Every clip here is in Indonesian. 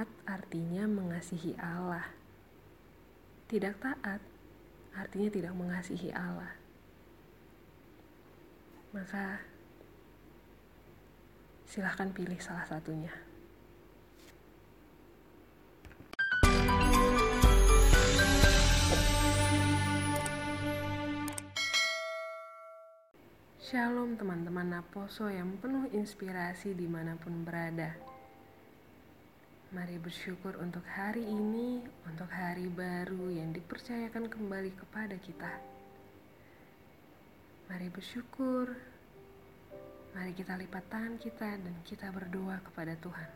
taat artinya mengasihi Allah. Tidak taat artinya tidak mengasihi Allah. Maka silahkan pilih salah satunya. Shalom teman-teman Naposo yang penuh inspirasi di mana pun berada. Mari bersyukur untuk hari ini, untuk hari baru yang dipercayakan kembali kepada kita. Mari bersyukur, mari kita lipat tangan kita dan kita berdoa kepada Tuhan.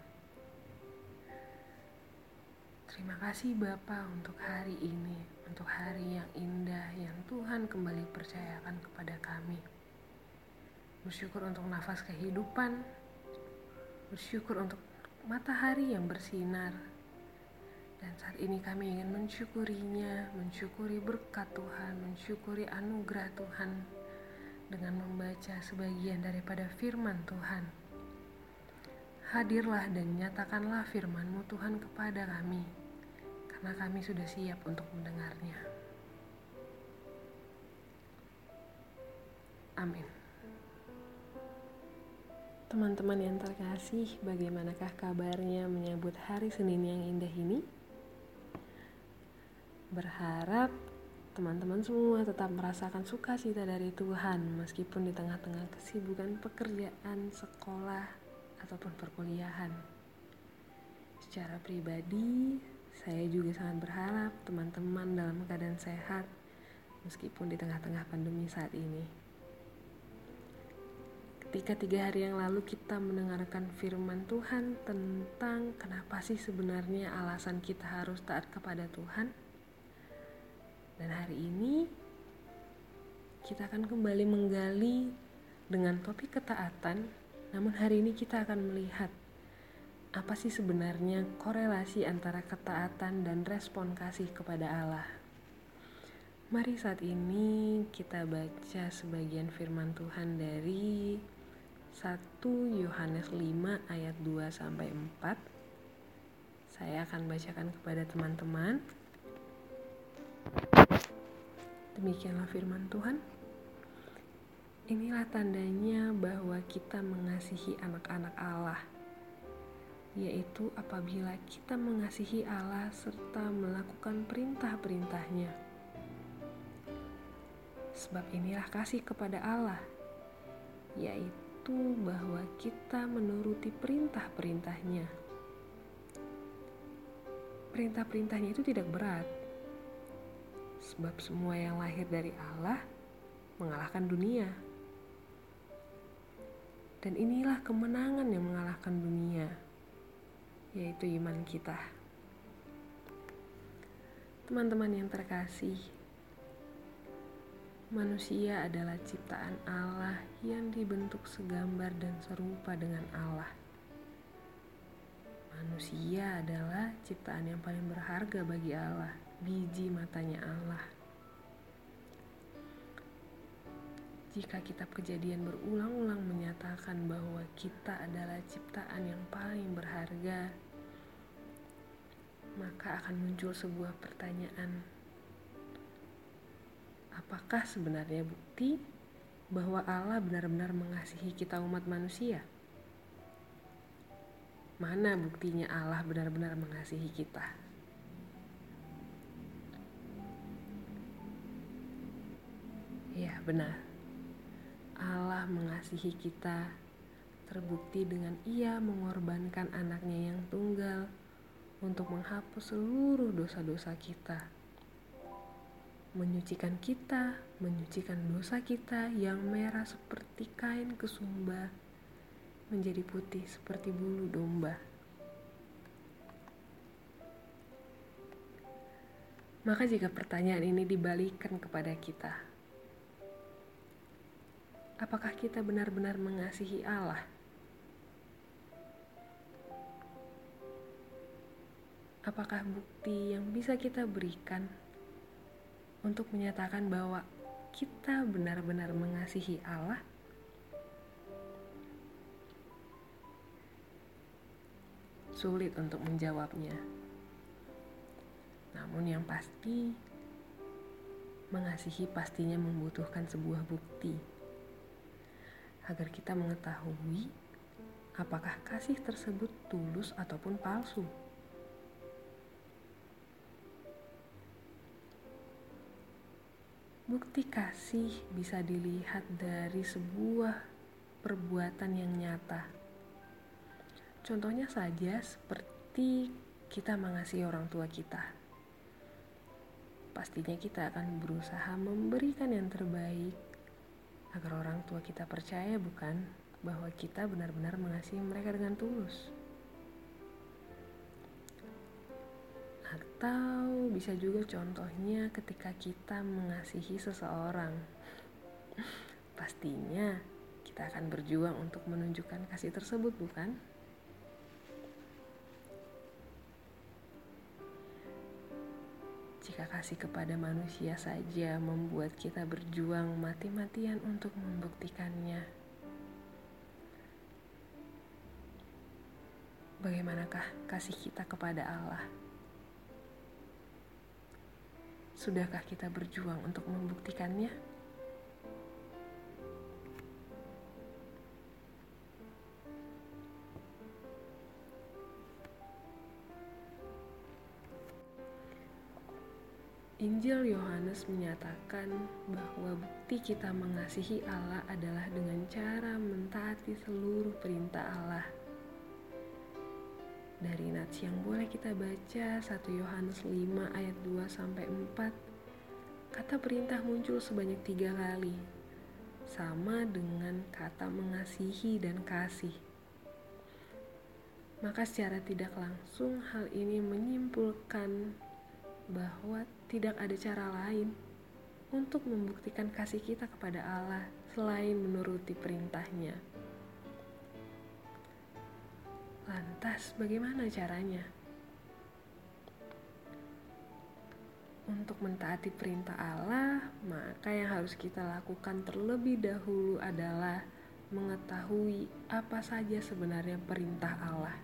Terima kasih Bapa untuk hari ini, untuk hari yang indah yang Tuhan kembali percayakan kepada kami. Bersyukur untuk nafas kehidupan, bersyukur untuk matahari yang bersinar. Dan saat ini kami ingin mensyukurinya, mensyukuri berkat Tuhan, mensyukuri anugerah Tuhan dengan membaca sebagian daripada firman Tuhan. Hadirlah dan nyatakanlah firman-Mu Tuhan kepada kami, karena kami sudah siap untuk mendengarnya. Amin. Teman-teman yang terkasih, bagaimanakah kabarnya menyambut hari Senin yang indah ini? Berharap teman-teman semua tetap merasakan sukacita dari Tuhan meskipun di tengah-tengah kesibukan pekerjaan, sekolah, ataupun perkuliahan. Secara pribadi, saya juga sangat berharap teman-teman dalam keadaan sehat meskipun di tengah-tengah pandemi saat ini. Ketika tiga hari yang lalu kita mendengarkan firman Tuhan tentang kenapa sih sebenarnya alasan kita harus taat kepada Tuhan. Dan hari ini kita akan kembali menggali dengan topik ketaatan. Namun hari ini kita akan melihat apa sih sebenarnya korelasi antara ketaatan dan respon kasih kepada Allah. Mari saat ini kita baca sebagian firman Tuhan dari 1 Yohanes 5 ayat 2 sampai 4. Saya akan bacakan kepada teman-teman. Demikianlah firman Tuhan. Inilah tandanya bahwa kita mengasihi anak-anak Allah, yaitu apabila kita mengasihi Allah serta melakukan perintah-perintahnya. Sebab inilah kasih kepada Allah, yaitu itu bahwa kita menuruti perintah-perintahnya. Perintah-perintahnya itu tidak berat, sebab semua yang lahir dari Allah mengalahkan dunia. Dan inilah kemenangan yang mengalahkan dunia, yaitu iman kita. Teman-teman yang terkasih, Manusia adalah ciptaan Allah yang dibentuk segambar dan serupa dengan Allah. Manusia adalah ciptaan yang paling berharga bagi Allah, biji matanya Allah. Jika kitab kejadian berulang-ulang menyatakan bahwa kita adalah ciptaan yang paling berharga, maka akan muncul sebuah pertanyaan apakah sebenarnya bukti bahwa Allah benar-benar mengasihi kita umat manusia? Mana buktinya Allah benar-benar mengasihi kita? Ya, benar. Allah mengasihi kita terbukti dengan Ia mengorbankan anaknya yang tunggal untuk menghapus seluruh dosa-dosa kita menyucikan kita, menyucikan dosa kita yang merah seperti kain kesumba, menjadi putih seperti bulu domba. Maka jika pertanyaan ini dibalikan kepada kita, apakah kita benar-benar mengasihi Allah? Apakah bukti yang bisa kita berikan untuk menyatakan bahwa kita benar-benar mengasihi Allah? sulit untuk menjawabnya. Namun yang pasti, mengasihi pastinya membutuhkan sebuah bukti agar kita mengetahui apakah kasih tersebut tulus ataupun palsu. Bukti kasih bisa dilihat dari sebuah perbuatan yang nyata. Contohnya saja seperti kita mengasihi orang tua kita. Pastinya kita akan berusaha memberikan yang terbaik agar orang tua kita percaya bukan bahwa kita benar-benar mengasihi mereka dengan tulus. Atau bisa juga contohnya ketika kita mengasihi seseorang. Pastinya kita akan berjuang untuk menunjukkan kasih tersebut, bukan? Jika kasih kepada manusia saja membuat kita berjuang mati-matian untuk membuktikannya, bagaimanakah kasih kita kepada Allah? Sudahkah kita berjuang untuk membuktikannya? Injil Yohanes menyatakan bahwa bukti kita mengasihi Allah adalah dengan cara mentaati seluruh perintah Allah. Dari nats yang boleh kita baca 1 Yohanes 5 ayat 2 sampai 4 kata perintah muncul sebanyak tiga kali sama dengan kata mengasihi dan kasih. Maka secara tidak langsung hal ini menyimpulkan bahwa tidak ada cara lain untuk membuktikan kasih kita kepada Allah selain menuruti perintahnya. Lantas, bagaimana caranya? Untuk mentaati perintah Allah, maka yang harus kita lakukan terlebih dahulu adalah mengetahui apa saja sebenarnya perintah Allah.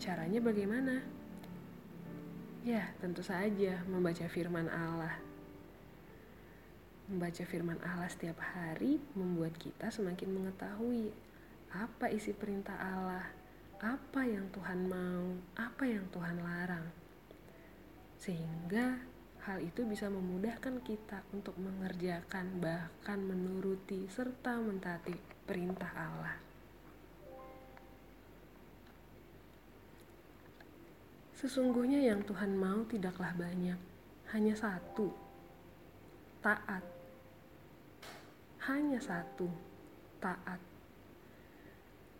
Caranya bagaimana? Ya, tentu saja membaca firman Allah. Membaca firman Allah setiap hari membuat kita semakin mengetahui apa isi perintah Allah, apa yang Tuhan mau, apa yang Tuhan larang. Sehingga hal itu bisa memudahkan kita untuk mengerjakan bahkan menuruti serta mentaati perintah Allah. Sesungguhnya yang Tuhan mau tidaklah banyak, hanya satu. Taat. Hanya satu. Taat.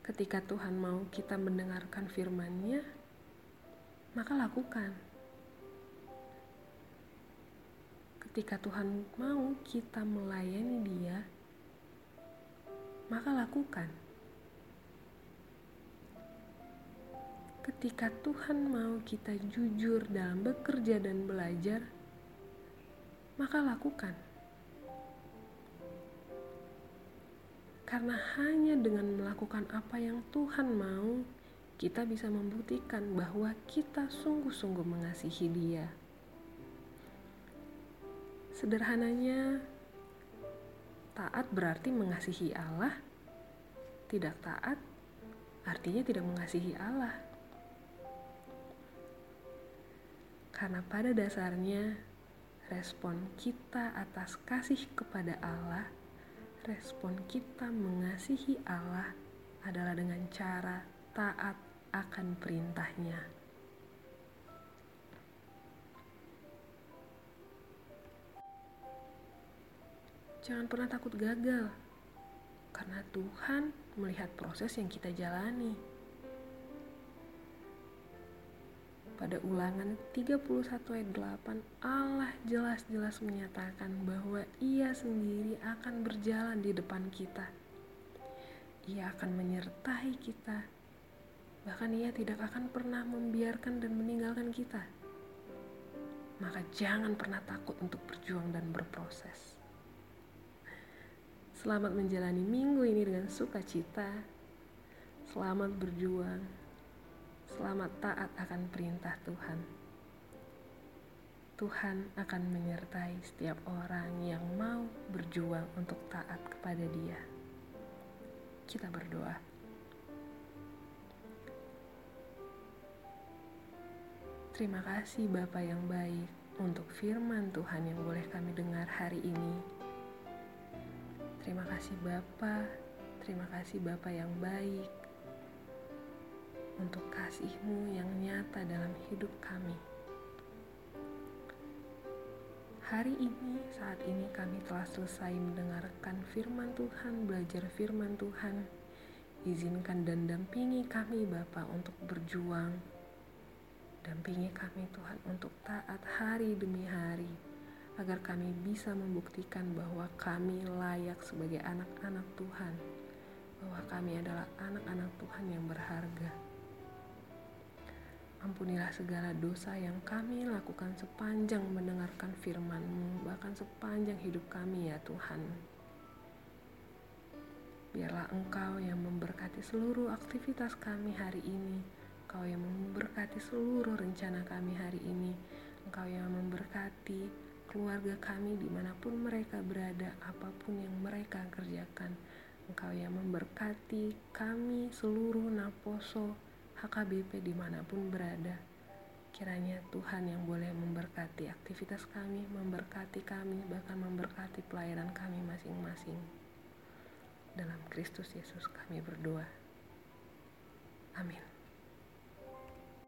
Ketika Tuhan mau kita mendengarkan firman-Nya, maka lakukan. Ketika Tuhan mau kita melayani Dia, maka lakukan. Ketika Tuhan mau kita jujur dalam bekerja dan belajar, maka lakukan. Karena hanya dengan melakukan apa yang Tuhan mau, kita bisa membuktikan bahwa kita sungguh-sungguh mengasihi Dia. Sederhananya, taat berarti mengasihi Allah. Tidak taat artinya tidak mengasihi Allah. Karena pada dasarnya, respon kita atas kasih kepada Allah respon kita mengasihi Allah adalah dengan cara taat akan perintahnya. Jangan pernah takut gagal, karena Tuhan melihat proses yang kita jalani. Pada ulangan 31 ayat 8, Allah jelas-jelas menyatakan bahwa ia sendiri akan berjalan di depan kita. Ia akan menyertai kita. Bahkan ia tidak akan pernah membiarkan dan meninggalkan kita. Maka jangan pernah takut untuk berjuang dan berproses. Selamat menjalani minggu ini dengan sukacita. Selamat berjuang. Selamat taat akan perintah Tuhan. Tuhan akan menyertai setiap orang yang mau berjuang untuk taat kepada Dia. Kita berdoa. Terima kasih Bapa yang baik untuk firman Tuhan yang boleh kami dengar hari ini. Terima kasih Bapa, terima kasih Bapa yang baik untuk kasih-Mu yang nyata dalam hidup kami. Hari ini, saat ini kami telah selesai mendengarkan firman Tuhan, belajar firman Tuhan. Izinkan dan dampingi kami Bapa untuk berjuang. Dampingi kami Tuhan untuk taat hari demi hari, agar kami bisa membuktikan bahwa kami layak sebagai anak-anak Tuhan, bahwa kami adalah anak-anak Tuhan yang berharga. Ampunilah segala dosa yang kami lakukan sepanjang mendengarkan firman-Mu, bahkan sepanjang hidup kami ya Tuhan. Biarlah Engkau yang memberkati seluruh aktivitas kami hari ini, Engkau yang memberkati seluruh rencana kami hari ini, Engkau yang memberkati keluarga kami di mana pun mereka berada, apa pun yang mereka kerjakan. Engkau yang memberkati kami seluruh naposo, HKBP di mana pun berada. Kiranya Tuhan yang boleh memberkati aktivitas kami, memberkati kami, bahkan memberkati pelayanan kami masing-masing. Dalam Kristus Yesus kami berdoa. Amin.